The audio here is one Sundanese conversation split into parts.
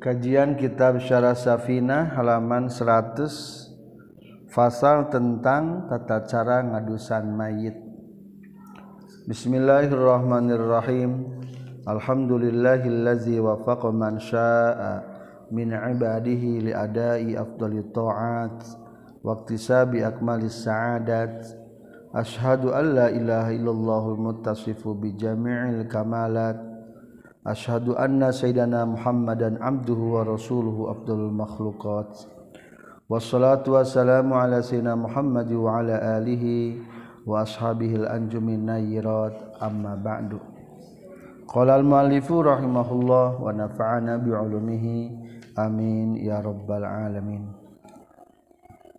Kajian Kitab Syarah Safina halaman 100 Fasal tentang tata cara ngadusan mayit. Bismillahirrahmanirrahim. Alhamdulillahillazi wafaqa man syaa min ibadihi li adai afdali ta'at waqtisabi akmalis sa'adat. Ashhadu an la ilaha illallahul muttasifu bi jami'il kamalat Ashadu anna Sayyidana Muhammadan abduhu wa rasuluhu abdul makhluqat. Wassalatu wassalamu ala Sayyidina Muhammad wa ala alihi wa ashabihil anjumin nayyirat. Amma ba'du. Qala al-muallifu rahimahullah wa nafa'ana bi'ulumihi amin ya rabbal alamin.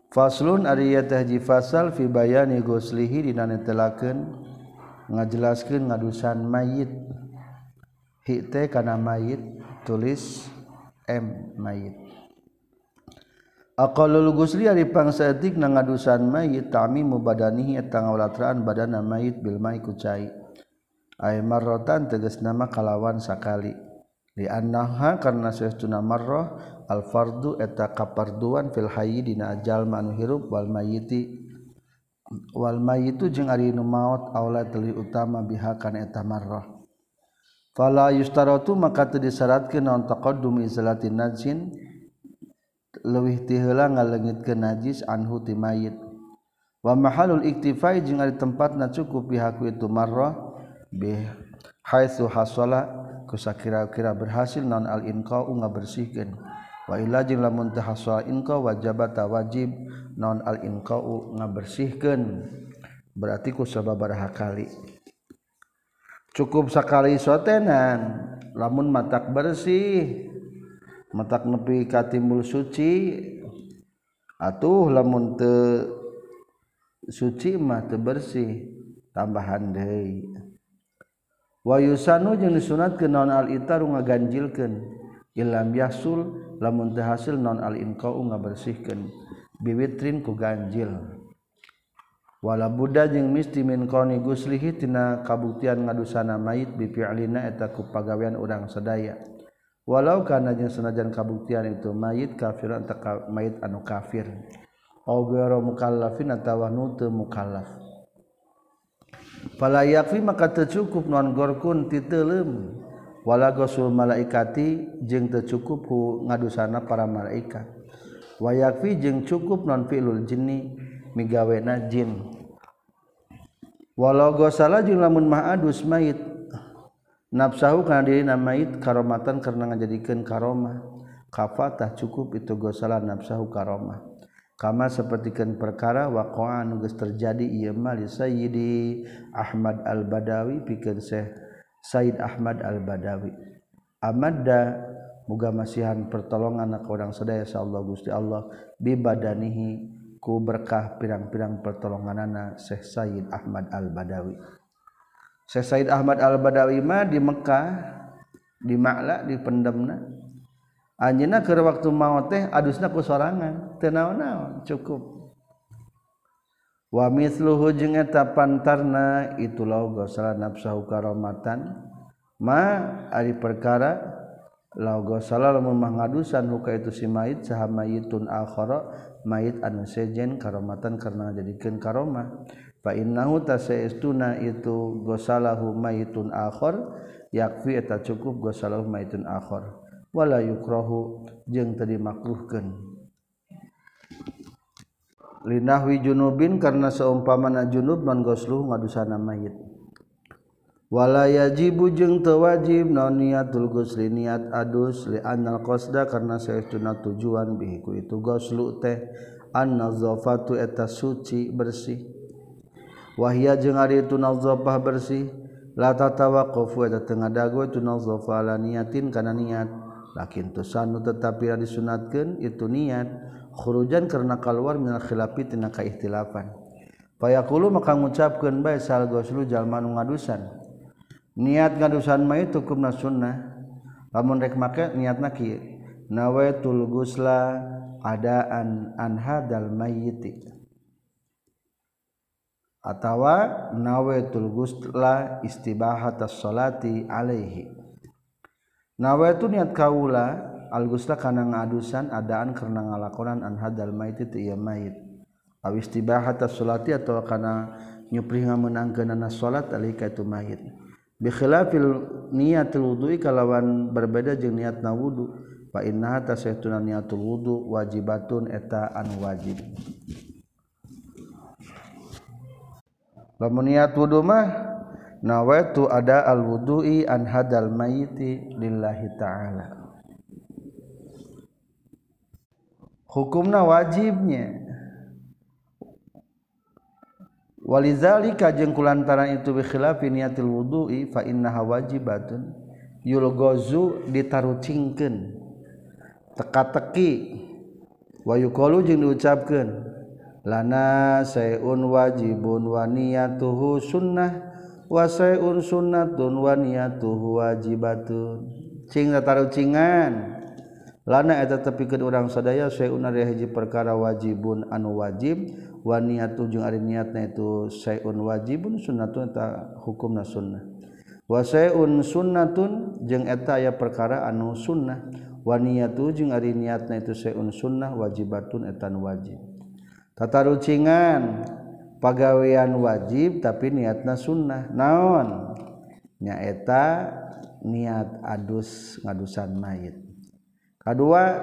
Faslun ariyatah jifasal fi bayani goslihi dinanetelakan ngajelaskan ngadusan mayit. hite kana mayit tulis m mayit Aqalul gusli ari pangsa etik na ngadusan mayit tami mubadanihi eta ngawalatraan badana mayit bil mai ku. Ai marratan tegas nama kalawan sakali. Li annaha karna saestuna marrah al fardu eta kaparduan fil hayy dina ajal manu hirup wal mayiti wal mayitu jeung ari nu maot aula teli utama biha kana eta marrah. fala yustaratu maka teu disyaratkeun naon taqaddum izalatin najsin. Leuwih ti heula ngalengitkeun najis anhu ti mayit. Wa mahalul iktifai jeung ari tempatna cukup bihaku itu marrah bi haitsu hasala kusakira-kira berhasil non al inqau ngabersihkeun wa illa jeung lamun teu hasal inqau wajabata wajib non al inqau ngabersihkeun berarti ku sababaraha kali cukup sekali sotenan. Lamun matak bersih matak nepi katimbul suci atuh lamun te suci mah te bersih tambahan deui. Wayusanu jeung disunatkeun naon al itaru ngaganjilkeun. Ilam yasul lamun teu hasil naon al inqau ngabersihkeun. Biwitrin ku ganjil. wala Buddha jeung misti min koni guslihitina kabuktian ngadusana mayit bipialina eta ku pagawean urang sedaya walau kana jeung sanajan kabuktian itu mayit kafir anta mayit anu kafir. Au ghairu mukallafin atawa nu teu mukallaf. Fala yakfi maka teu cukup non gorkun ti teuleum. Wala gosul malaikati jeung teu cukup ku ngadusana para malaikat. Wa yakfi jeung cukup non fi'lul jinni. Migawena jin. Walau gosala jeung lamun mah adus mayit. Nafsahu kana diri mayit karomatan karena ngajadikeun karomah. Kafatah cukup itu gosala nafsahu karomah. Kama sapertikeun perkara waqa'a anu geus terjadi ieu mah li sayyidi Ahmad Al-Badawi pikeun Syekh Said Ahmad Al-Badawi. Amadda muga masihan pertolongan ka urang sadaya sa Gusti Allah bi badanihi ku berkah pirang-pirang pertolonganana Syekh Said Ahmad Al-Badawi. Syekh Said Ahmad Al-Badawi mah di Mekkah di Ma'la di pendemna. Anjeunna keur waktu maot teh adusna ku sorangan teu naon-naon cukup. Wa mithluhu jeung eta pantarna itu logo salah nafsu karomatan. Ma ari perkara laugosalah memang ngadusan huka itu si mayit saha mayitun akhara mayit anu sejen karomatan karena jadikeun karomah. Fa innahu tasayistuna itu gosalahu mayitun akhar yakfi eta cukup gosalahu mayitun akhar wala yukrahu jeung teu dimakruhkeun. Linahwi junubin karena seumpamana junub man gosluh ngadusana mayit. walayajibu jeung tewajib naon niatul gusli niat adus li annal qasda karena saestuna tujuan bihiku itu goslu teh. An nazafatu eta suci bersih. Wahia jeung ari itu nazafah bersih. La tatawaqafu eta teu ngadago itu nazafah ala niatin kana niat. Lakin tusanu tetapi disunatkeun itu niat. Khurujan karena keluar min khilafi tina kaihtilafan fayaqulu maka ngucapkeun bae sal goslu jalma nu ngadusan. niat gadusan mah itu hukumna sunnah. Lamun rek make niat kieu. Nawaitul gusla adaan an hadal mayyit atawa nawaitul gusla istibahatas salati alaihi. Nawaitu niat kaula al gusla kana ngadusan adaan karena ngalakonan an hadal mayyit ti ieu mayit. Aw istibahat salati atawa kana nyuprih ngamenangkeunana salat alaihi itu mayit. bikhilafil niatul wudu'i kalawan berbeda jeung niat na wudu. Fa innaha tasaytuna niatul wudu wajibatun eta anu wajib. Lamun niat wudu mah nawaitu ada al wudu'i an hadal mayiti lillahi ta'ala. Hukumna wajibnya. walizalika jeung kulantaran itu bikhilafi niatil wudu'i fa innaha wajibatun yulgozu ditarucingkeun. Teka-teki. Wa yuqalu jeung diucapkeun lana sayun wajibun wa niyatuhu sunnah wa sayun sunnatun wa niyatuhu wajibatun. Cing tarucingan lana eta tepikeun urang sadaya sayun ari hiji perkara wajibun anu wajib waniatu jeung ari niatna itu sayun wajibun sunnatun eta hukumna sunnah. Wa sayun sunnatun jeung eta aya perkara anu sunnah. Waniatu jeung ari niatna itu sayun sunnah wajibatun etan wajib. Tata rucingan pagawean wajib tapi niatna sunnah. Naon? Nyaeta niat adus ngadusan mayit. Kedua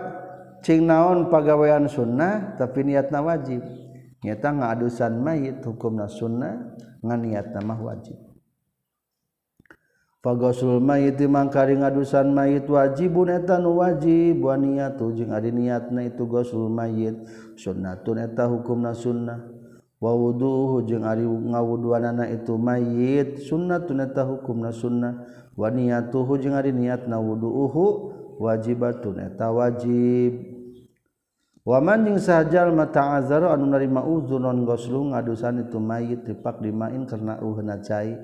cing naon pagawean sunnah tapi niatna wajib? nyata ngadusan mayit hukumna sunnah nganiatna mah wajib. Fagosul mayit mangkari ngadusan mayit wajibun eta nu wajib. Wa niatu jeung ari niatna itu gosul mayit sunnatun eta hukumna sunnah. Wa wuduhu jeung ari ngawuduanana itu mayit sunnatun eta hukumna sunnah. Wa niatuhu jeung ari niatna wuduuhu wajibatun eta wajib. waman jeung sahjal mata azar anu narima uzunon goslu ngadusan itu mayit dipak dimain karena uhna cai.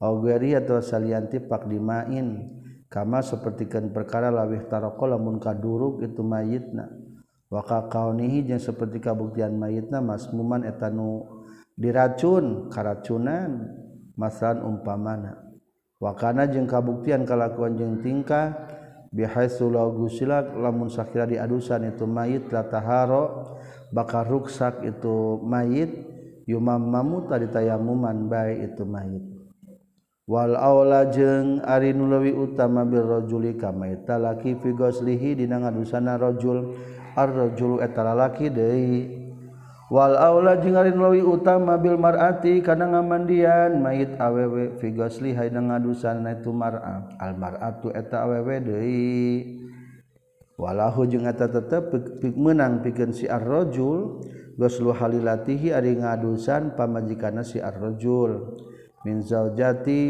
Augeri atau salianti pak dimain. Kama sapertikeun perkara lawih taroko lamun kaduruk itu mayitna. Wa waka kaunihi jeung saperti kabuktian mayitna masmuman eta nu diracun karacunan masalan umpamana. Wakana jeung kabuktian kalakuan jeung tingkah bihaitsulagusila lamun sakira diadusan itu mayit la taharo bakar ruksak itu mayit yumam tadi ditayamuman bae itu mayit. Wal aula jeung ari nu leuwih utama bil rajuli ka mayit laki fi ghuslihi dina ngadusana rajul ar rajulu eta lalaki deui. Wal aula jeung ari leuwih utama bil mar'ati kana ngamandian. Mayit awewe fi ghusli hayna ngadusan itu mar'a. Al mar'atu eta awewe deui. Walahu jeung eta tetep meunang pikeun si ar-rajul. Ghuslu halilatihi ari ngadusan pamajikanna si ar-rajul. Min zaujati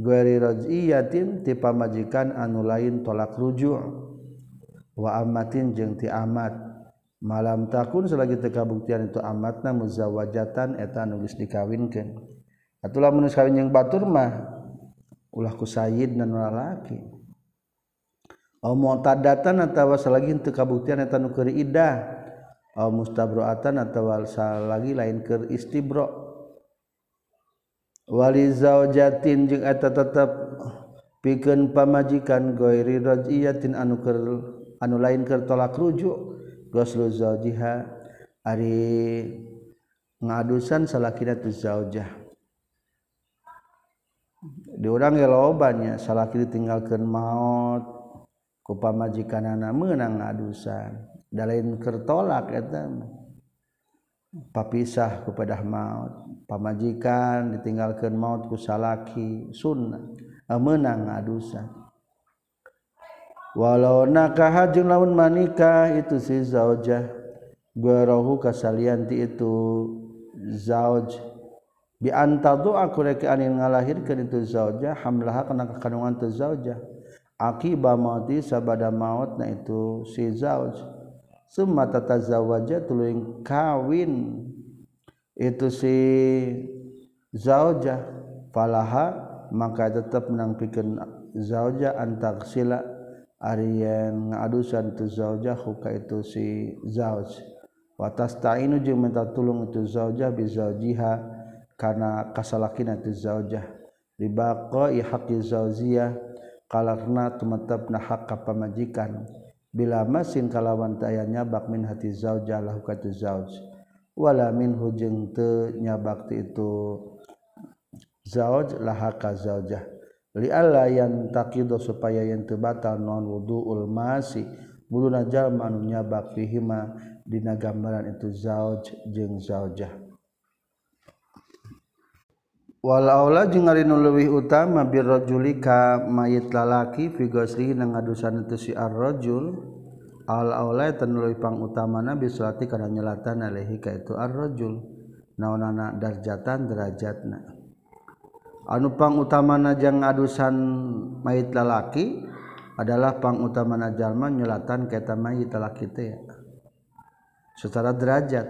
ghairi raj'iyatin ti pamajikan anu lain tolak rujuk wa amatin jeung ti amat. malam takun selagi tekabuktian itu amatna muzawajatan eta nulis dikawinkan atulah menus kawin yang batur mah ulah ku sayid dan lalaki au mu'tadatan atawa selagi teu kabuktian eta nu keur idah. Au mustabroatan atawa selagi lain keur istibro wali zaujatin jeung eta tetep pikeun pamajikan goiri rajiyatin anu keur anu lain keur tolak rujuk. gosluzaujiha ari ngadusan salakina tu zaujah diurang ya lobannya salakina tinggalkan maut kupamajikanana menang ngadusan. Dalain kertolak eta papisah kepada maut pamajikan ditinggalkan maut ku salaki sunnah. Menang ngadusan. Walau nakah jeung laun manikah itu si zaujah. Garahu kasalianti itu zauj. Bi antadu aku rek anin ngalahirkeun itu zaujah hamlaha kana kandungan tu zaujah. Akiba mauti sabada mautna itu si zauj. Summa tatazawaja tuluy kawin. Itu si zaujah. Falaha maka tetap menang pikeun zaujah antak Aryan ngaadusan tu zaujah ka itu si zauj. Watas ta'inu jeung minta tulung itu zaujah bi zaujiha kana kasalakina tu zaujah li zaujiah haqqi zaujiyah kalarna tumetepna hak ka pamajikan. Bila masin kalawan tayanya bak min hati zaujah lahu ka tu zauj. Wala min hujeng teu nyabakti itu zauj lah ka zaujah li alla yang takido supaya yang tebatal non wudu'ul masi. Bulu najal manu nyabak fihima dina gambaran itu zauj jeung zaujah. Wal aula jeung ari nu leuwih utama birrajuli ka mayit lalaki fi ghuslihi nang ngadusan itu si ar-rajul. Pang utama nabi Suati karena nyelatan alehika itu arrajul. Naon darjatan derajatna anupang utama najang adusan mayit lalaki adalah pang utama najalma nyelatan kata mayit lalaki teh. Secara derajat.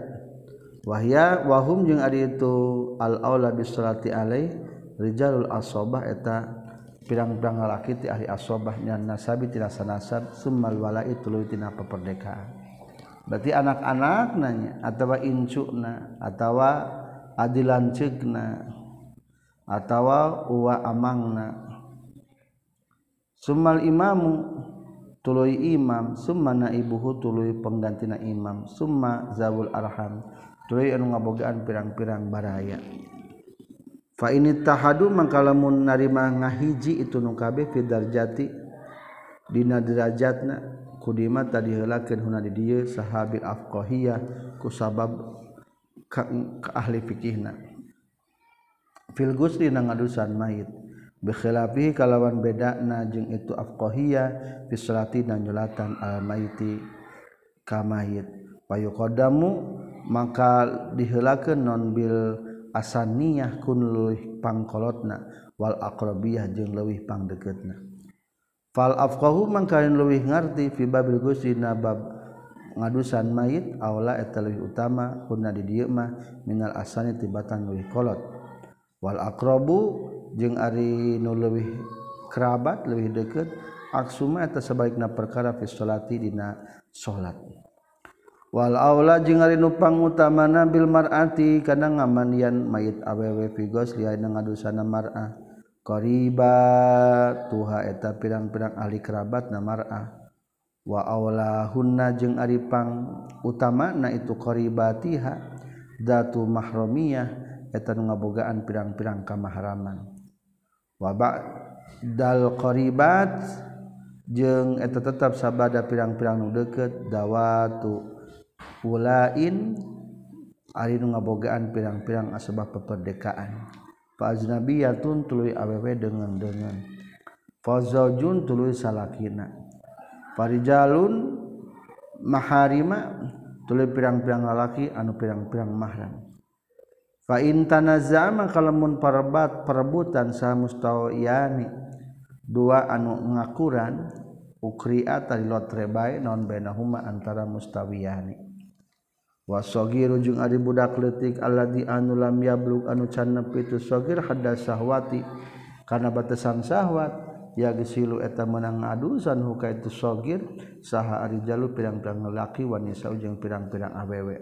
Wahya wahum jeung ari itu al aula bis alai rijalul asobah eta pirang-pirang lalaki ti ahli asobah nya nasabi tina sanasab summal walai tuluy tina peperdekaan berarti anak-anak nanya atawa incukna atawa adilan cegna atawa uwa amangna. Sumal imamu tuluy imam. Summa naibuhu tuluy penggantina imam. Summa zawul arham. Tuluy anu ngabogaan pirang-pirang baraya. Fa ini tahadu mangkalamun narima ngahiji itu nu kabeh fi darjati. Dina derajatna kudima tadi heulakeun huna di dieu sahabil afqahiyah ku sabab ka, ka ahli fikihna. fil gusli na ngadusan mayit. Bikhilafi kalawan beda na jeung itu afqahiyah fi salati dan nyolatan al mayiti ka mayit. Payuqadamu maka diheulakeun non bil asaniyah kun leuwih pangkolotna wal aqrabiyah jeung leuwih pangdeketna. Fal afqahu mangka leuwih ngarti fi babil gusli na bab ngadusan mayit aula eta leuwih utama kunna di dieu mah minal asani tibatan leuwih kolot. wal akrobu jeung ari nu leuwih kerabat leuwih deukeut aksuma eta sebalikna perkara fi sholati dina salat wal aula jeung ari nu pangutamana bil mar'ati kana ngamandian mayit awewe fi ghusli anu ngadusana mar'ah qariba tuha eta pirang-pirang ahli kerabat na mar'ah wa aulahunna jeung ari pang utamana itu qaribatiha datu mahramiyah etan ngabogaan pirang-pirang kamaharaman wabak dal qaribat jeung eta tetap sabada pirang-pirang nu deukeut dawatu ulain ari nu ngabogaan pirang-pirang asbab peperdekaan. Fa ajnabiyatun tuluy awewe dengan-dengan fazaujun tuluy salakina. Farijalun maharima tuluy pirang-pirang lalaki anu pirang-pirang mahram. faintanazaman kalamun perebat perebutan sah mustawiyani dua anu ngakuran ukriat tadi lotre bae non benahuma antara mustawiyani. Wasogiru jung ari budak leutik alladzi anu lam yablug anu can nepi tu sogir hadas sahwati. Kana batasan sahwat ya gesilu eta menang adusan huka itu sogir saha ari jalu pirang-pirang lelaki wanisa ujung pirang-pirang awewe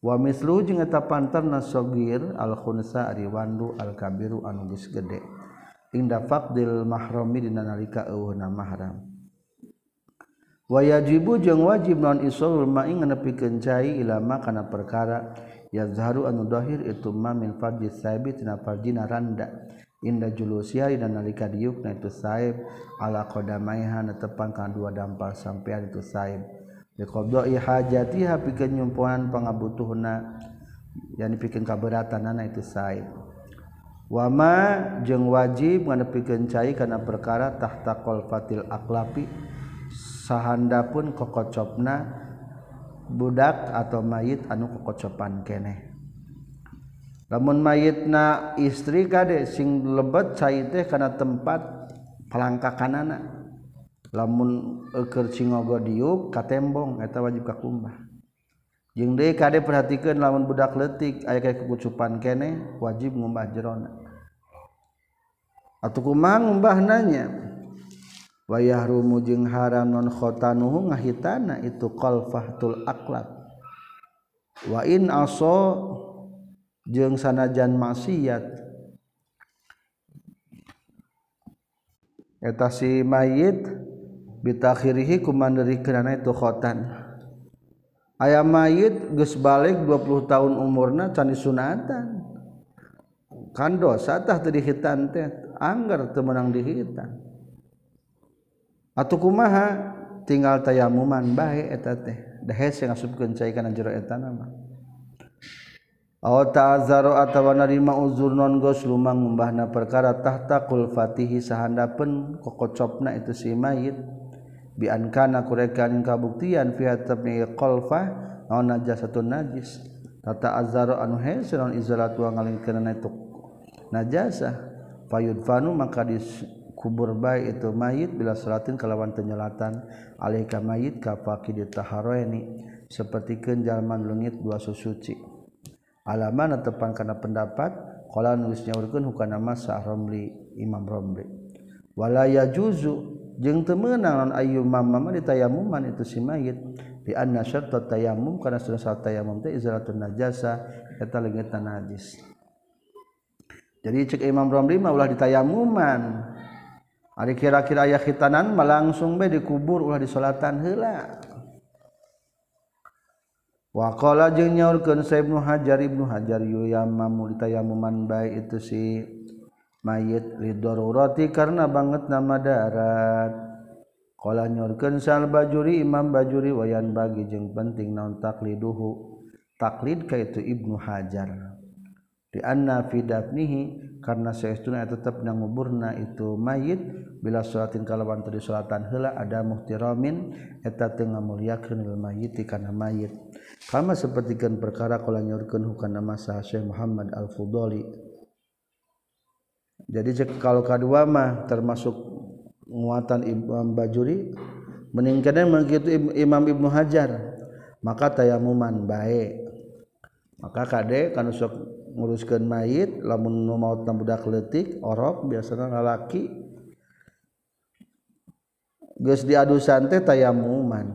wa mislu jeung eta pantarna sogir al-khunsa ari wandu al-kabiru anu geus gede. Inda faqdil mahrami dina nalika eueuhna mahram. Wa yajibu jeung wajib non isul ma'i nganepikeun cai ilama kana perkara. Yazharu anu dahir itu ma min fardhi sabit dina fardina randa. Inda julusia dina nalika diukna itu saib. Ala qadamaiha netepan kana dua dampal sampean itu saib. liqadai hajatiha pikeun nyumpuan pangabutuhna yang dipikeun kaberatanana itu sae. Wama jeung wajib ngadepikeun cai kana perkara tahta qalfatil aqlapi sahanda pun kokocopna budak atau mayit anu kokocopan keneh. Lamun mayitna istri kade sing lebet cai teh kana tempat pelangka lamun ekercingogo diuk katembong eta wajib kakumbah. Jeung deui kade perhatikeun lamun budak letik aya kayak kegucupan kene wajib ngumbah jerona. Atuh kumaha ngumbah nanya wayah rumu jeung haram non khotanuhu ngahitana itu qalfahtul aqlab wa in aso jeung sanajan maksiat. Eta si mayit bitakhirihi kumandiri kerana itu khotan. Ayam mayit geus balik 20 tahun umurna can disunatan kan dosa tah teu dihitan teh anggar teu meunang dihitan. Atuh kumaha? Tinggal tayamuman bae eta teh. Da hese ngasupkeun cai kana jero eta nama. Aw ta'azzaro atawa narima uzur non gos lumang ngumbahna perkara tahta fatihi sahandapeun kokocopna itu si mayit biankana kurekan kabuktian fiat tabni kolfa naon najasatun najis. Tata azzaru anu hesiron izalatu ngaling kana itu najasa. Fayudfanu maka dikubur baik itu mayit bila salatin kalawan penyelatan. Alaika mayit kafaki ditaharoeni seperti kenjalman lengit dua susuci alaman tepan karena pendapat kalau nulisnya urkun hukana masa romli imam romli. Walaya juzu jeung temenang non ayu mama mah ditayamuman itu si mayit. Bi anna syartu tayamum kana syarat tayamum teh izalatun najasa eta leungeutna najis. Jadi cek Imam Ramli mah ulah ditayamuman ari kira-kira aya khitanan mah langsung bae dikubur ulah disolatan heula. Wa qala jeung nyaurkeun Sa Ibnu Hajar Ibnu Hajar yu yamamu ditayamuman bae itu si mayit lidorurati karena banget nama darat. Kalau nyurken sal bajuri imam bajuri wayan bagi jeng penting non takliduhu. Taklid kaitu ibnu hajar. Di anna fidabnihi karena seestuna tetap nanguburna itu mayit bila salatin kalawan tadi salatan hela ada muhtiramin eta teu ngamuliakeun lil mayit kana mayit. Kama sapertikeun perkara kala nyorkeun hukana masa Syekh Muhammad Al-Fudali jadi kalau kedua mah termasuk muatan Imam Bajuri meningkatnya begitu Imam Ibnu Hajar. Maka tayamuman baik. Maka kade kan sok nguruskan mayit lamun nu maut budak letik orok biasanya lalaki. Geus diadusan teh tayamuman.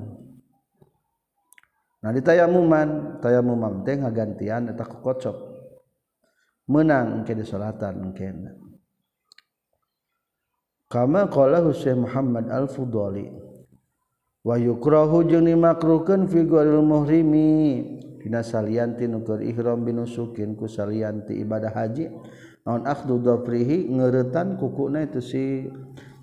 Nah di tayamuman tayamuman teh ngagantian eta kokocok menang engke di salatan engke kama qala Husain Muhammad Al-Fudhali wa yukrahu jeung dimakruhkeun fi ghairil muhrimi. Dina salianti nukur ihram binusukin ku salianti ibadah haji naon akhdu dhafrihi ngeuretan kukuna itu si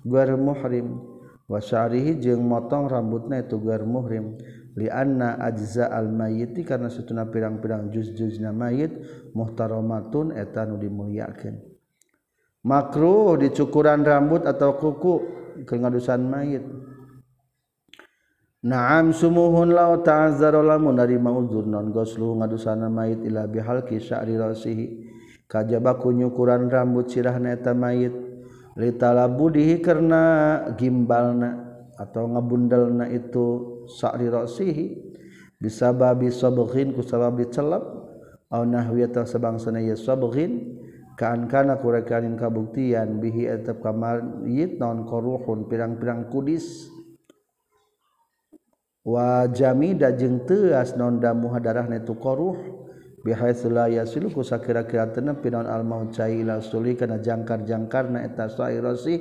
ghair muhrim. Wa sya'rihi jeung motong rambutna itu ghair muhrim. Li anna ajza al mayyiti karena satuna pirang-pirang juz-juzna mayit muhtaramatun eta nu dimuliakeun. Makruh dicukuran rambut atau kuku ke ngadusan mayit. Naam sumuhun la ta'azzara lamun dari mauzur non goslu ngadusana mayit ila bihalki sya'ri rasihi. Kajaba kunyukuran rambut sirahna eta mayit. Li talabudihi karena gimbalna atau ngabundelna itu sya'ri rasihi. Bisa babi sabghin ku sababi au nahwi atau sebangsana ya sabghin kankana kurekanin kabuktian bihi etep kamar yit non koruhun pirang-pirang kudis. Wa jamida jeung teas non damu hadarahna tu koruh bihai la yasilu ku sakira-kira tenep pinon al maut caila suli kana jangkar-jangkarna eta sairosih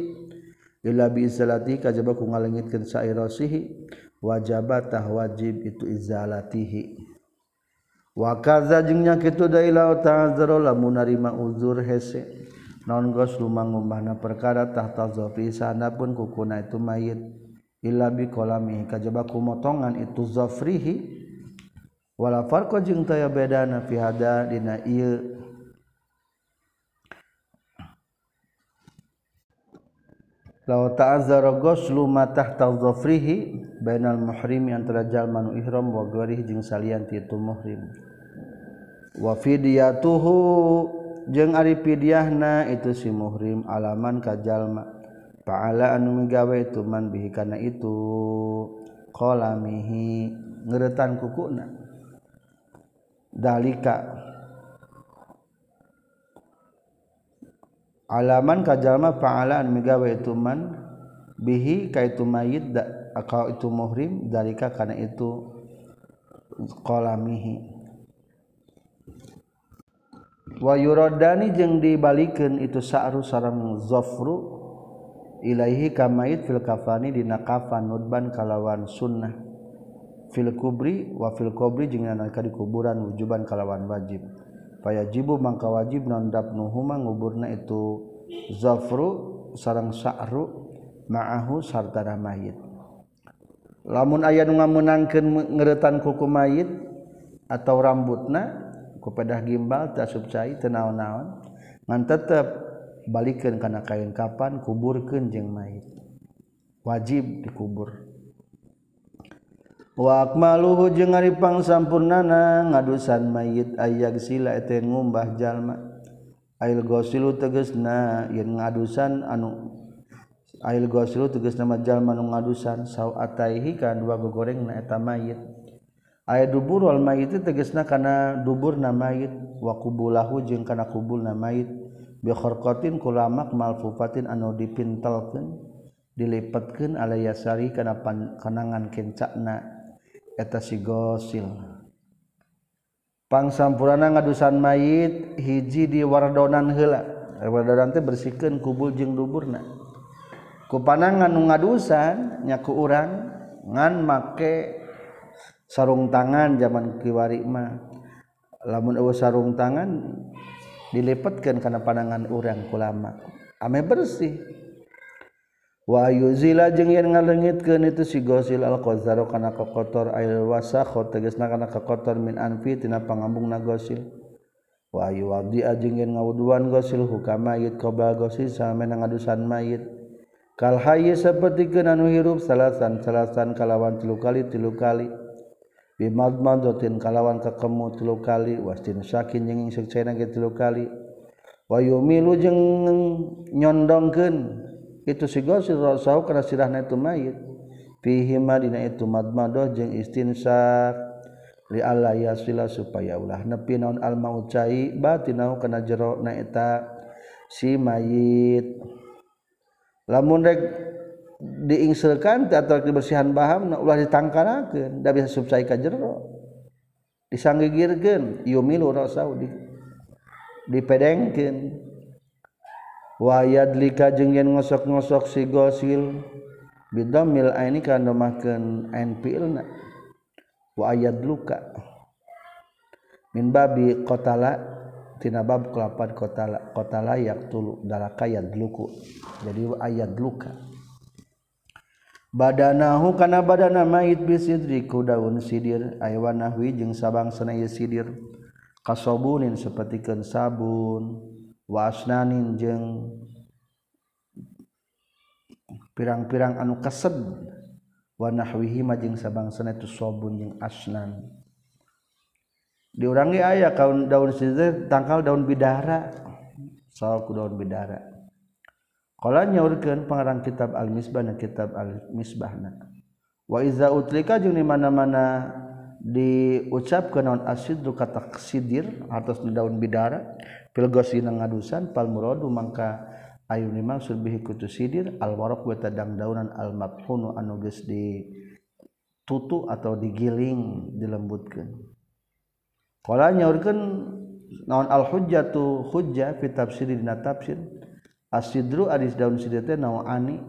illa bi izalati kajaba ku ngalengitkeun sairasihi wajabatah wajib itu izalatihi. wakaza jengnya kitu dailau ta'zaro lamun narima uzur hese. Non gos lumangumbahna perkara tahtazo sana sanapun kukuna itu mayit. Illa bi qalami kajaba kumotongan itu zafrihi wala farqa jeung taya bedana fi hada dina ieu. Law ta'azzara ghuslu ma tahta dhafrihi bainal muhrim antara jalma nu ihram wa gharih jeung salian ti itu muhrim. Wa fidyatuhu jeung ari fidyahna itu si muhrim alaman ka jalma Pa'ala anu migawe itu man bihi kana itu? Qalamihi ngeretan kukuna. Dalika. alaman kajallma paalaan migawe ituman bihi ka itu mayit akal itu muhrim dalika kana itu qolamihi wa yuradani jeung dibalikeun itu sa'ru sareng zafru ilaihi kamait fil kafani dina kafan nudban kalawan sunnah. Fil kubri wa fil kubri jeung nalika di kuburan wujuban kalawan wajib. payajibu mangka wajib non dapnuhuma nguburna itu zafru sarang sa'ru ma'ahu sartana mayit. Lamun aya nu ngameunangkeun ngeretan kuku mayit atau rambutna kepada gimbal tasub cai teu naon-naon ngan tetep balikeun kana kain kapan kuburkeun jeung mayit. Wajib dikubur. Waakmaluhu jeung ngaripang sampurnana ngadusan mayit ayag sila ete ngumbah jalma. Ail gosilu tegesna yen ngadusan anu Ail gosilu teges nama jalma anu ngadusan saw ataihi kan dua gogoreng na eta mayit. Aya dubur wal mayit tegesna kana dubur na mayit wa kubulahu jeung kana kubul na mayit. Bi kharqatin kulamak malfufatin anu dipintalkeun ala alayasari kana kenangan kencakna. eta si gosil. Pangsampurana ngadusan mayit hiji di wardonan heula. Wardonan teh bersihkeun kubul jeung duburna. Ku panangan nu ngadusan nyaku urang ngan make sarung tangan zaman kiwari mah. Lamun eueuh sarung tangan dilipatkeun kana panangan urang kulama ame bersih. Wahuzila jeung yen ngalengitkeun itu si gosil al-Qazar kana kotor ail wasakho tegasna kana kotor min anfi tina pangambungna Ghazil. Wa ayu wadi jeung yen ngawuduan gosil hukam mayit qabla Ghazil samena ngadusan mayit. Kal hayy sapertikeun anu hirup salasan salasan kalawan tilu kali tilu kali. Bimadmadotin kalawan kakemu tilu kali wastin sakin jeung ing ke tilu kali. Wa yumilu jeung nyondongkeun itu si gosil rasau kana sirahna itu mayit. Fihi madina itu madmadah jeung istinsak li alla yasila supaya ulah nepi naon al maut cai batinahu kana jero na eta si mayit. Lamun rek diingselkan atau dibersihan baham ulah ditangkarakeun da bisa subsai ka jero. Disanggigirkeun yumilu rasau di dipedengkeun. Wayad lika jeung yen ngosok-ngosok si gosil. Bidammil aini kana mahkeun ain fi'ilna. Wa ayad luka min babi qatala tina bab kelapan qatala qatala yaqtulu dalaka yadluku. Jadi ayat luka badanahu kana badana mayit bisidri ku daun sidir. Aywan nahwi jeung sabang sanaya sidir. Kasobunin sapertikeun sabun wasnanin jeung pirang-pirang anu kaseb wanahwihi majeng sabangsana itu sobun jeung asnan. Diurangi ayah kaun daun sidze tangkal daun bidara. Salku daun bidara. Kalau nyaurkeun pengarang kitab al-misbah dan kitab al-misbahna wa iza utlika jeung di mana-mana diucapkeun naon asidru kata sidir atas daun bidara. Fil ghasina ngadusan pal mangka ayu maksud bihi kutu sidir al waraq wa tadang daunan al mabhunu anu di tutu atau digiling dilembutkeun. Qala nyaurkeun naon al hujjatu hujjah fi tafsir dina tafsir asidru adis daun sidir teh ani?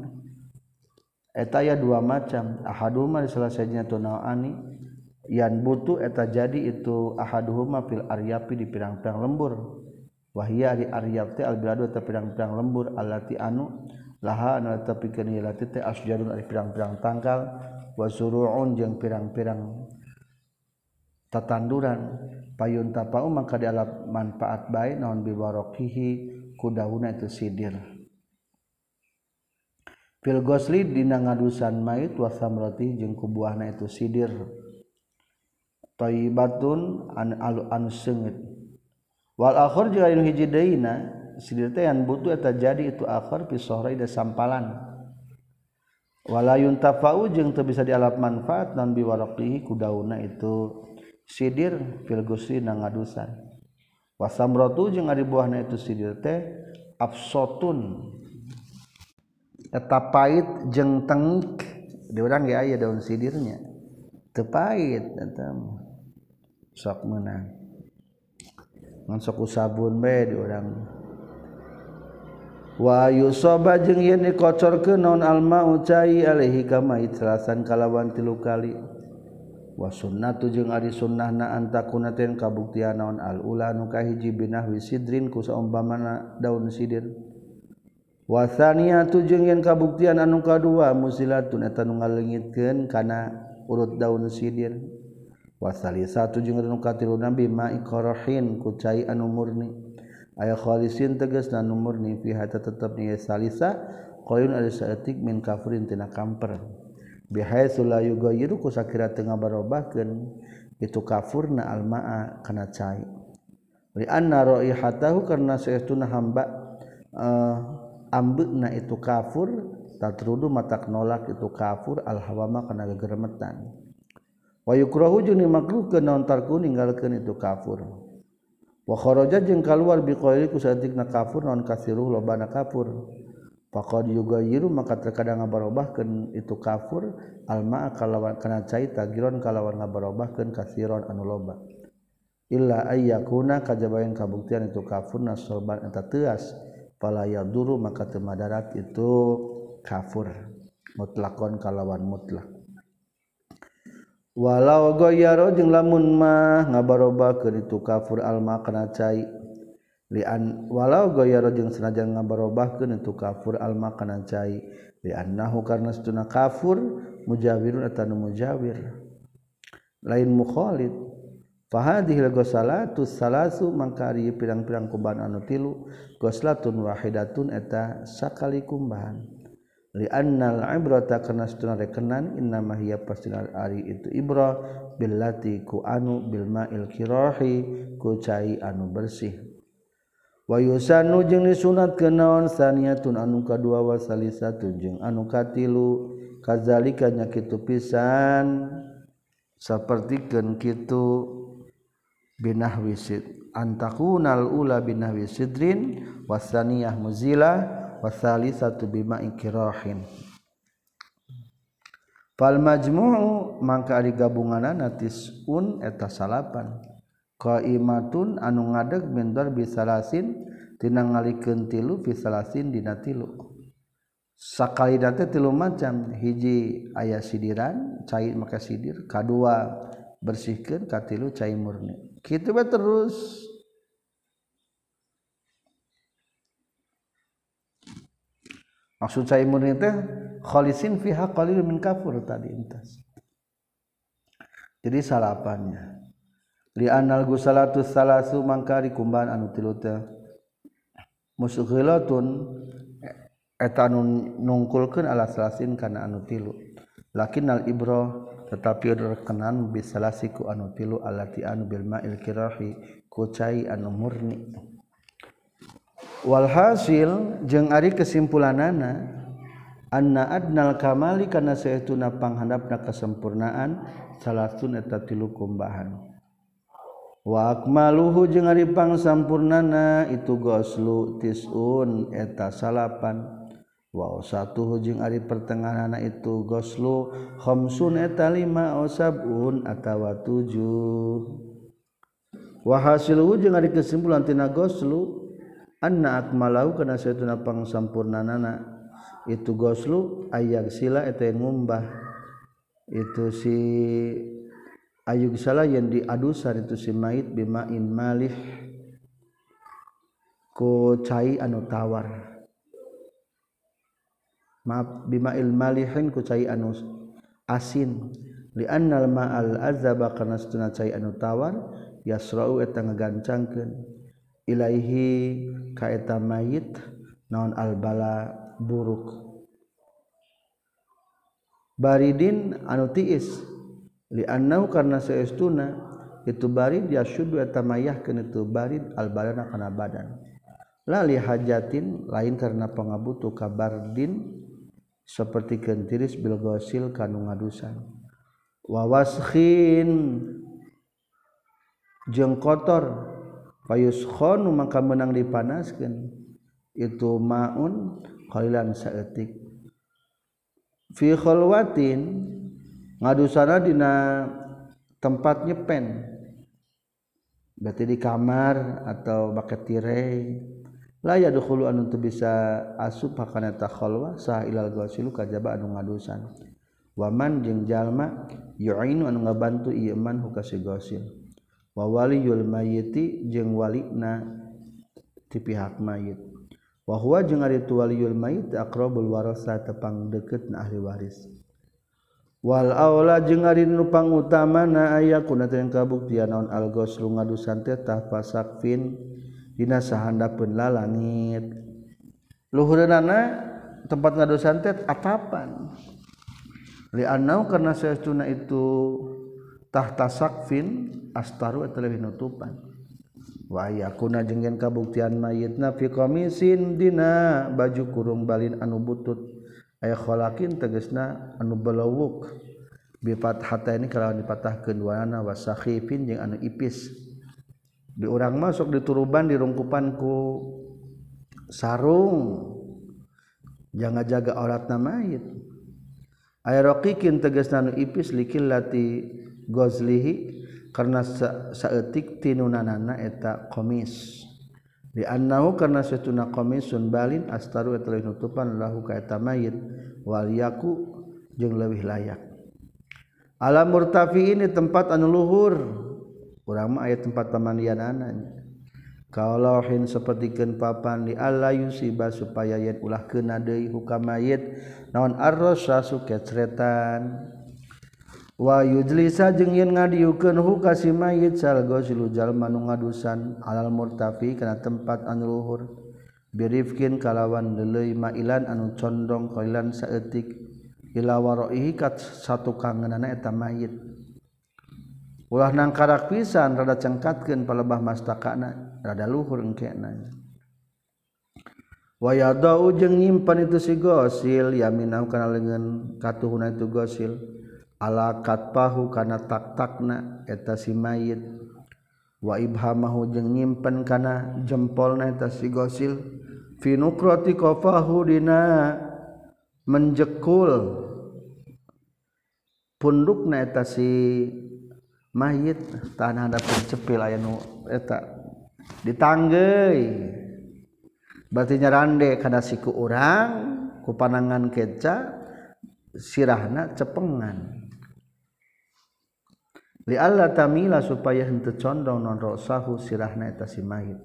Eta ya dua macam ahaduhuma diselesainya tu ani? Yan butuh eta jadi itu ahaduhuma fil aryapi di pirang-pirang lembur wahia ari aryab teh al biladu teh pirang-pirang lembur allati anu laha anu tepikeun ieu lati teh asjarun ari pirang-pirang tangkal wa zuru'un jeung pirang-pirang tatanduran. Payun tapau maka di alap manfaat bae naon biwarokihi ku daunna itu sidir. Fil gosli dina ngadusan mait wa samrati jeung ku buahna itu sidir. Thayyibatun an alu anu seungit. wal akhir jeung anu hiji deuna sidir teh yang butuh eta jadi itu akhir fi sahrai da sampalan. Wala yuntafa'u jeung teu bisa dialap manfaat non biwaraqihi ku itu. Sidir fil gusri na ngadusan. Wasamratu jeung ari buahna itu sidir teh absotun. Eta pait jeung tengik. Di urang ge aya daun sidirnya. Teu pait eta sok meunang. mansoku sabun bae di urang. Wahyu soba jeung yen dikocorkeun ke non alma ucai alaihi kama itlasan kalawan tilu kali. Wa sunnatu jeung ari sunnah na antakuna ten kabuktian naon al ula nu kahiji binahwi sidrin ku saumpamana daun sidir. Wa tsaniyatu jeung yen kabuktian anu kadua musilatun eta nu ngalengitkeun kana urut daun sidir. wasali satu jeung anu katilu nabi ma iqrahin ku cai anu murni. Aya khalisin tegas dan murni fi hata tetep ni salisa qoyun ada saeutik min kafirin tina kamper. Bihaitsu la yughayyiru ku sakira teu ngabarobahkeun itu kafurna almaa kana cai. Li anna raihatahu karna saestuna hamba eh, uh, ambeuna itu kafur tatrudu matak nolak itu kafur al hawama kana gegeremetan wayukrohu jeung dimakruhkeun naon tarku ninggalkeun itu kafur. Wa kharaja jeung kaluar biqauli ku saeutikna kafur naon kasiruh lobana kafur. Faqad yugayiru maka terkadang ngabarobahkeun itu kafur. Alma kalawan kana cai tagiron kalawan ngabarobahkeun kasiron anu loba. Illa ayyakuna kajabayan kabuktian itu kafur nasolban eta teuas. Pala yaduru maka temadarat itu kafur. Mutlakon kalawan mutlak. walau goyaro jeung lamun mah ngabaroba ke itu kafur alma kana cai. Lian walau goyaro jeung senajan ngabarobah ke itu kafur alma kana cai. Liannahu karna setuna kafur mujawirun atanu mujawir. Lain mukhalid fahadihil gosalatu salasu mangkari pirang-pirang kumbahan anu tilu goslatun wahidatun eta sakali kumbahan. liannal ibrata kana setuna rekenan innama hiya pastina ari itu ibra billati ku anu bil ma'il kirahi ku cai anu bersih. Wa yusanu jeung disunat kenaon saniyatun anu kadua wa salisatun jeung anu katilu. Kadzalika nya kitu pisan sapertikeun kitu binahwi sid antakunal ula binahwi sidrin wasaniyah muzilah wasali satu bima inkirahin fal majmu'u mangka ari gabunganna tisun eta salapan. Qaimatun anu ngadeg min darbi salasin tina ngalikeun tilu fi salasin dina tilu. Sakali teh tilu macam hiji aya sidiran cai maka sidir kadua bersihkeun katilu cai murni. Kitu bae terus. maksud saya murni teh khalisin fiha qalil min kafur tadi intas jadi salapannya. Li anal gusalatu salasu mangkari kumbahan anu tilu teh musghilatun eta nu nungkulkeun ala salasin kana anu tilu. Lakinnal ibro tetapi rekenan bisalasiku anu tilu alati anu bil ma'il kirahi kucai anu murni. walhasil jeung ari kesimpulanana anna adnal kamali kana saeutuna panghandapna kesempurnaan salatun eta tilu kumbahan. Wa akmaluhu jeung ari pangsampurnana itu goslu tisun eta salapan. Wa satu jeung ari pertengahanna itu goslu khamsun eta lima osabun atawa tujuh. Wa hasiluhu jeung ari kesimpulan tina goslu anna akmalau kana saytuna pangsampurnanana. Itu goslu ayag sila eta yang ngumbah. Itu si ayug salah yang diadusan itu si mait bimain malih. Ku cai anu tawar. Maaf bimail malihin ku cai anu asin. Li annal ma'al azaba kana satuna cai anu tawar yasra'u eta ngagancangkeun Ilaihi kaeta mayit naon albala buruk. Baridin anu tiis liannau karena seestuna itu barid ya syudu eta mayah itu barid albalana kana badan. La li hajatin lain karena pangabutu kabardin seperti kentiris bil gosil kanu ngadusan. Wawashin jeung kotor. payuskhonu maka menang dipanaskeun. Itu maun khailan saeutik. Fi khalwatin ngadusana dina tempat nyepen. Berarti di kamar atau bakat tirai. La yadkhulu an teu bisa asup kana ta khalwa sah ilal ghasilu kajaba anu ngadusan. Waman jeung jalma yu'inu anu ngabantu ieu man hukasi ghasil. wawaliyul mayiti jeung walina ti pihak mayit. Wahwa jeung ari tu mayit aqrabul warasa tepang deket na ahli waris. Wal aula jeung ari nu pangutamana aya kuna teh kabuktian naon al ghaslu ngadusan teh tahfasakfin dina sahandapeun lalangit. Luhureunana tempat ngadusan teh atapan. Li anau karena saestuna itu tahta sakfin astaru eta leuwih nutupan. Wa yakuna jeung yen kabuktian mayitna fi qamisin dina baju kurung balin anu butut. Aya khalakin tegasna anu belawuk bi fathata ini kalau dipatahkeun wana wa sakhifin jeung anu ipis. Di urang masuk di turuban dirungkupan ku sarung. Jangan jaga auratna mayit. Aya raqiqin tegasna anu ipis likillati Gozlihi karena saetik tinunanana eta komis diannahu karena setuna komisun balin astaru eta leuwih nutupan lahu ka eta mayit waliyaku jeung leuwih layak. Alam murtafi ini tempat anu luhur. Urang mah aya tempat pamandianana. Kalauhin sapertikeun papan di alla yusiba supaya yen ulah keuna deui hukam mayit. Naon arrosa suketretan Wahujlisa jeung yin ngadiukeun hukasi mayit salgosilujal manu ngadusan alal murtafi kana tempat anluhur birifkin kalawan lelei mailan anu condong koilan saetik ila waroihi kat satu kangenana eta mayit. Ulah nang karak pisan rada cengkatkeun palebah mastakana rada luhur engkena. Wayadau jeung nyimpan itu si gosil yaminau kana leungeun katuhuna itu gosil. Ala katpahu kana tak-takna eta si mayit. Wa ibhamahu jeung nyimpen kana jempolna eta si gosil. Fi nukrati qafahu dina menjekul pundukna eta si mayit. Tanah ada pencepil aya nu eta ditanggai berarti nyarande kada siku urang ku panangan keca sirahna cepengan li alla tamila supaya henteu condong non rosahu sirahna eta si mayit.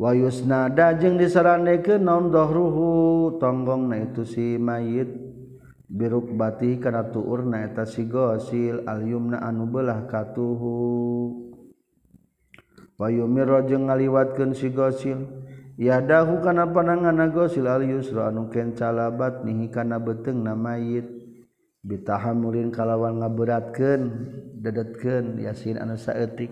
Wa yusnada jeung disarandekeun naon dhahruhu tonggongna itu si mayit. Biruk bati kana tuurna eta si gosil al yumna anu beulah katuhu wa yumirra jeung ngaliwatkeun si gosil yadahu kana panangan gosil al yusra anu kencalabat nihi kana beteng na mayit. ditahan mulin kalawan ngaberatkan dedetken yasin anu saeutik.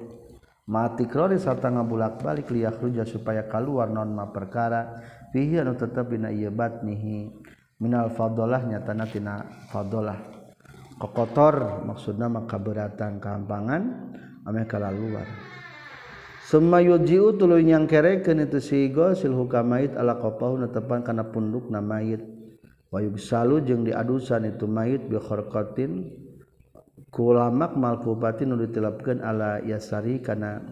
Mati krori serta ngabulak balik liah ruja supaya keluar non ma perkara. Fihi anu tetap bina iya batnihi minal fadolah nyatana tina fadolah kokotor maksudna maka beratan kehampangan ame kala luar Summa yuji'u tuluy nyangkerekeun itu si gosil hukamait ala qapahu netepan kana pundukna mayit wayug salu jeung diadusan itu mayit bikhorqatin kulamak malkubatin nu ditilapkeun ala yasari kana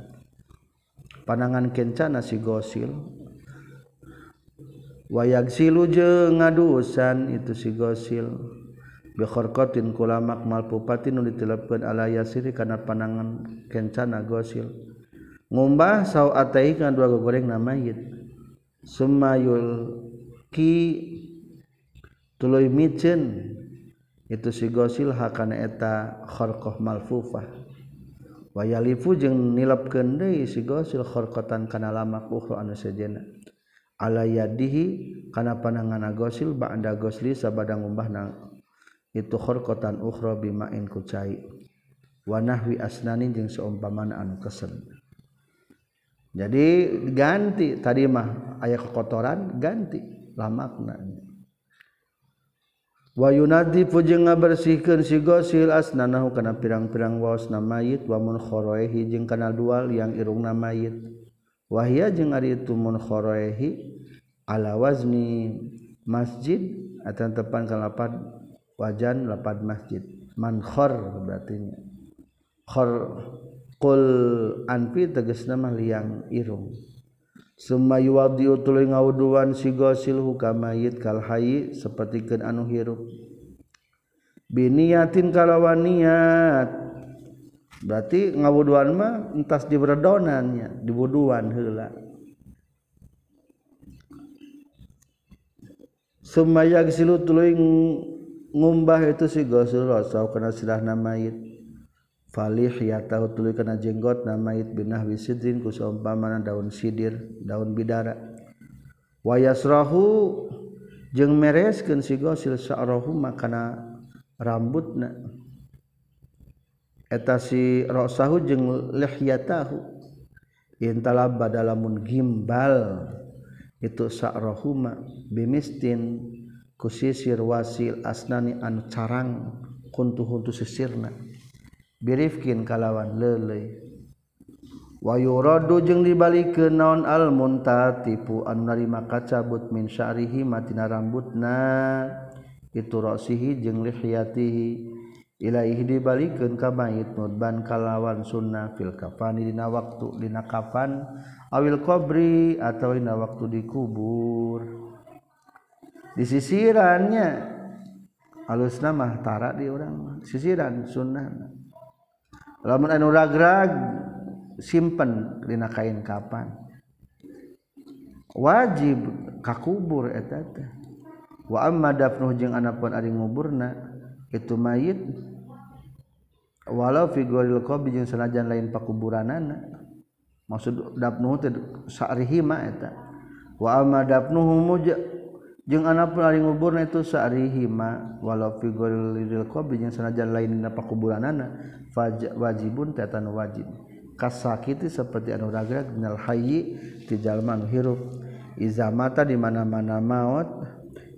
panangan kencana si gosil. Wayag silu jeung ngadusan itu si gosil. Bikhorqatin kulamak malkubatin nu ditilapkeun ala yasari kana panangan kencana gosil. Ngumbah saw atai kana dua goreng na mayit. Summa yulki tuluy miceun itu si gosil hakana eta kharqah malfufah. Wa yalifu jeung nilapkeun deui si gosil kharqatan kana lama ukhra anu sejenna ala yadihi kana panangana gosil ba'da gosli sabadang umbahna itu kharqatan ukhra bima'in ku cai wa nahwi asnanin jeung saumpamana anu kesen jadi ganti tadi mah aya kekotoran ganti lamakna. Wayunadi pujeng ngabersihkan si gosil asnanahu kana pirang-pirang waos na mayit wamun khoroehi jeung kana dual yang irungna mayit. Wahia jeung ari itu mun khoroehi ala wazni masjid atau tepan kalapad wajan lapad masjid. Man khor berarti Khor kul anpi tegas nama liang irung. Suma yuwadiu tuluy ngawuduan si gosil hukam mayit anu hirup. Biniyatin kalawan niat. Berarti ngawuduan mah entas di berdonannya, diwuduan heula. Suma yagsilu tuluy ngumbah itu si gosil rasau kana silahna mayit. Falih ya tahu tuli kana jenggot namait binah wisidrin ku saumpamana daun sidir daun bidara. Wayasrahu jeung mereskeun si gosil sa'rahu makana rambutna. Eta si rasahu jeung lihyatahu. Intalab badalamun gimbal itu sa'rahuma bimistin kusisir wasil asnani anu carang kuntu huntu sisirna. birifkin kalawan lele wayurodu jeung dibalik ke naon almunta tipu anu narima kacabut min syarihi matina rambutna. Itu rosihi jeung lihyatihi ilaihi dibalikeun ka mayit mudban kalawan sunnah fil kafani dina waktu dina kafan awil qabri atawa dina waktu dikubur disisirannya alusna mah tara di urang sisiran sunnah lamun anu ragrag simpen dina kain kapan. Wajib kakubur eta teh. Wa amma dafnuh jeung anapun ari nguburna itu mayit. Walau fi ghairil qabri jeung sanajan lain pakuburanana. Maksud dafnuh teh sarihima eta. Wa amma dafnuhu jeung anakpun ari ngubur itu sari hima walau figuril liril qabri jeung sanajan lain dina pakuburanana wajibun tetan wajib. Kasakiti seperti anu ragrag minal hayyi ti jalma anu hirup iza mata di mana-mana maut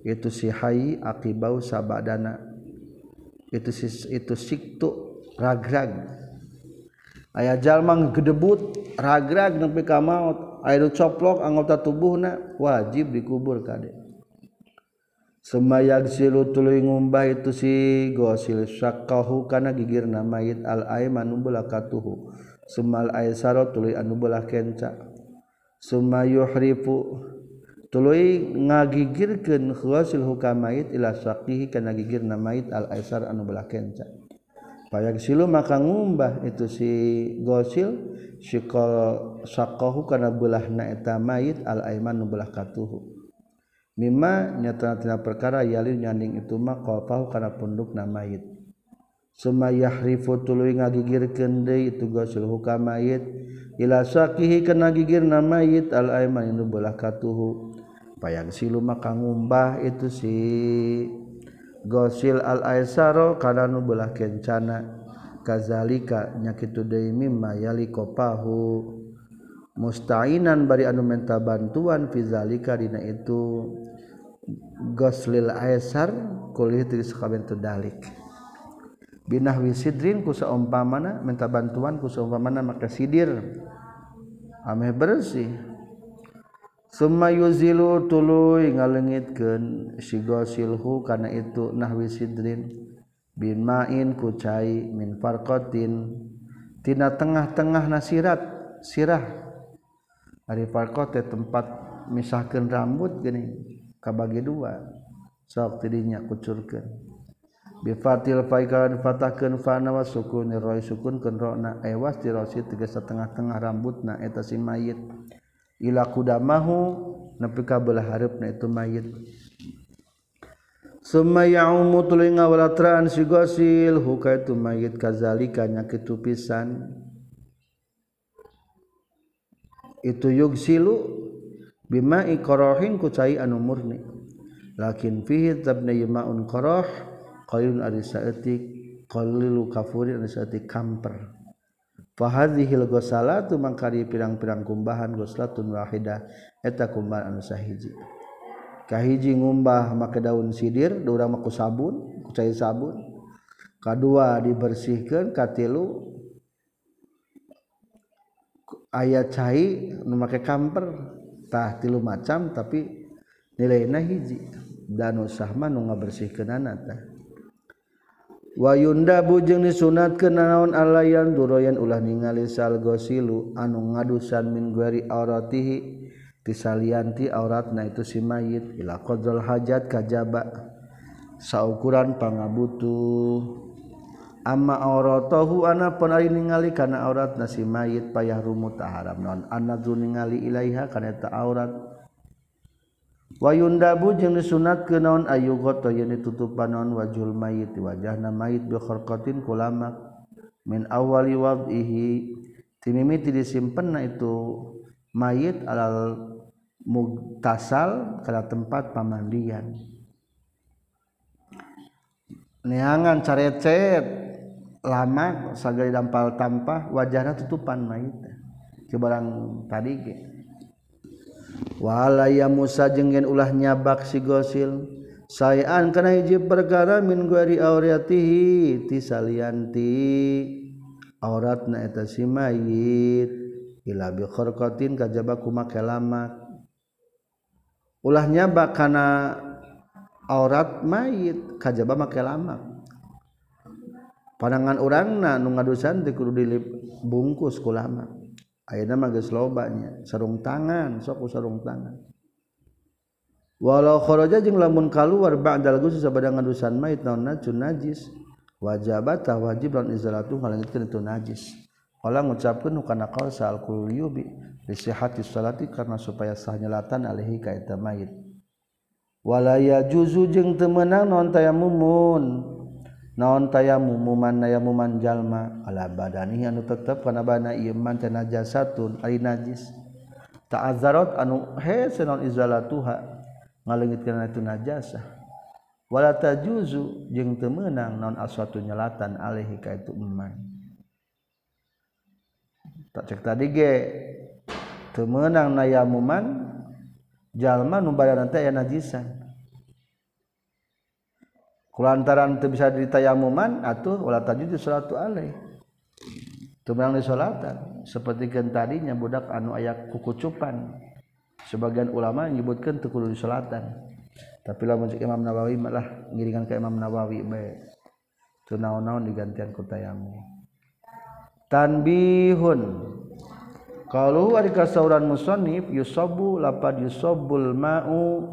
itu si hayyi akibau sabadana. Itu si itu siktu ragrag. Aya jalma gedebut ragrag nepi ka maut. Aya coplok anggota tubuhna wajib dikubur kadek semayag silu tuluy ngumbah itu si gosil syakahu kana gigir mayit al aiman nubulah katuhu. Semal aisaro tuluy anu belah kenca. Sumayuhrifu tuluy ngagigirkeun gosil hukamait ila syaqihi kana gigir mayit al aisar anu belah kenca. Payag silu maka ngumbah itu si gosil syikol syakahu kana belahna eta mayit al aiman nubulah katuhu. mimma nyata-nyata perkara yalin nyanding itu mah qalpahu kana punduk mayit. Summa yahrifu tuluy ngagigirkeun deui itu gosul hukam mayit. Ila saqihi kana gigirna mayit al aiman nu belah katuhu payang silu maka ngumbah itu si. Gosil al aisaro kana nu belah kencana. Kazalika nyakitu deui mimma yali qapahu mustainan bari anu menta bantuan fizalika dina itu. goslil aesar kulit sakabentudalik binahwi sidrin ku seumpamana minta bantuan ku seumpamana maka sidir. Ameh bersih. Summa yuzilu tuluy ngalengitkeun si gosilhu kana itu nahwi sidrin bin main ku cai min farqatin. Tina tengah-tengah nasirat sirah. Ari farqat tempat misahkeun rambut geuning kabagi dua. Sok tidinya kucurkan bifatil faikalan fatahkan fana wa sukun roy sukun kan ro'na ewas tirosi tiga setengah-tengah rambutna eta si mayit. Ila kudamahu nepi ka belah hareup itu mayit. Summa ya'umu tulinga walatraan si gosil hukaitu mayit kazalika nyakitu pisan. Itu yugsilu bima iqrohin ku cai anu murni. Lakin fihi tabna yamaun qaroh qayun ari saeutik qalilu kafuri ari saeutik kamper. Fa hadhil ghusalatu mangkari pirang-pirang kumbahan ghuslatun wahidah eta kumbahan anu sahiji. Kahiji ngumbah make daun sidir urang maku sabun ku cai sabun. Kadua dibersihkeun katilu aya cai nu make kamper. tah tilu macam tapi nilainya hiji. Dan sahma nu ngabersihkeunana tah. Wayunda bujeng disunat ke naon alayan duroyan ulah ningali sal gosilu anu ngadusan min gueri auratihi tisalianti auratna itu si mayit. Ila qadzal hajat kajaba. Saukuran pangabutuh. amma auratahu ana panari ningali kana aurat nasi mayit payah rumut haram non anadzu ningali ilaiha kana ta aurat. Wa yundabu jeung disunat ke naon ayyughat yen ditutupan naon wajhul mayit wajahna mayit bi kharqatin kulamak min awali wadhihi tinimiti disimpen na itu mayit alal mugtasal kana tempat pamandian. Neangan carecet. lama sagai dampal tampah wajahnya tutupan ke barang tadi walaya Musa jenggen ulah nyabak si gosil. Sayaan kana hijib perkara min guari auratihi ti salianti aurat na eta si mayit. Ila bi kharqatin kajaba kumake lamak ulah nyabak kana aurat mayit kajaba make lamak panangan orang na nu ngadusan teh kudu dilip bungkus ku lama. Ayeuna mah geus sarung tangan sok sarung tangan. Walau kharaja jeung lamun kaluar ba'dal gus sabada ngadusan mait naon najun najis. Wajabat wajib lan izalatu ngalangitkeun itu najis. Kala ngucapkeun kana qaul sal kul yubi li sihhati salati karena supaya sah nyelatan alaihi ka eta mayit wala yajuzu jeung teu meunang naon tayamumun naon taya mumuman naya muman jalma? Ala badani anu tetep kana bana ieu man teh najasatun ari najis. Ta'azzarat anu he senon izalatuha ngaleungitkeun itu najasah wala tajuzu jeung teu meunang naon aswatu nyelatan alaihi ka itu eman. Tak cek tadi ge teu meunang naya muman jalma nu badan teh aya najisan. kulantaran teu bisa ditayamuman atuh wala tajud salatu alai tumang disolatan. Seperti tadinya budak anu ayak kukucupan. Sebagian ulama menyebutkan teu kudu disolatan. Tapi lamun Imam Nawawi malah ngiringan ke Imam Nawawi bae teu naon-naon digantian ku tayamum tanbihun. Kalau ada kasauran musonif yusobu lapad yusobul ma'u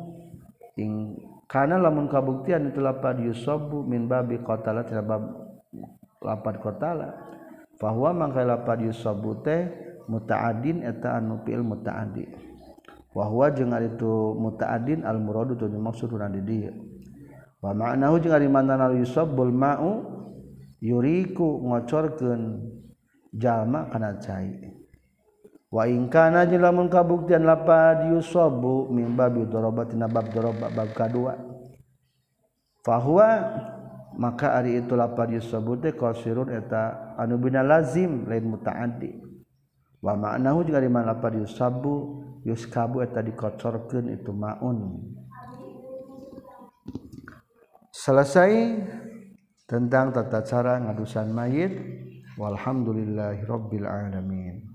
ing karena lamun kabuktian itu lapad yusobu min babi kotala tidak bab lapad kotala bahwa mangkai lapad yusobu teh mutaadin eta anu fiil mutaadi. Wahwa jeung ari itu mutaadin al muradu tu dimaksud urang di dieu wa ma'nahu jeung ari manana yusabul ma'u yuriku ngocorkeun jalma kana cai. Wa in kana lamun kabuktian lapad yusabu min babi bab darabat bab kadua fahuwa maka ari itu lapad yusabu teh qasirun eta anu bina lazim lain mutaaddi. Wa ma'nahu juga di mana lapad yusabu yuskabu eta dikocorkeun itu maun. Selesai tentang tata cara ngadusan mayit. Walhamdulillahirabbil alamin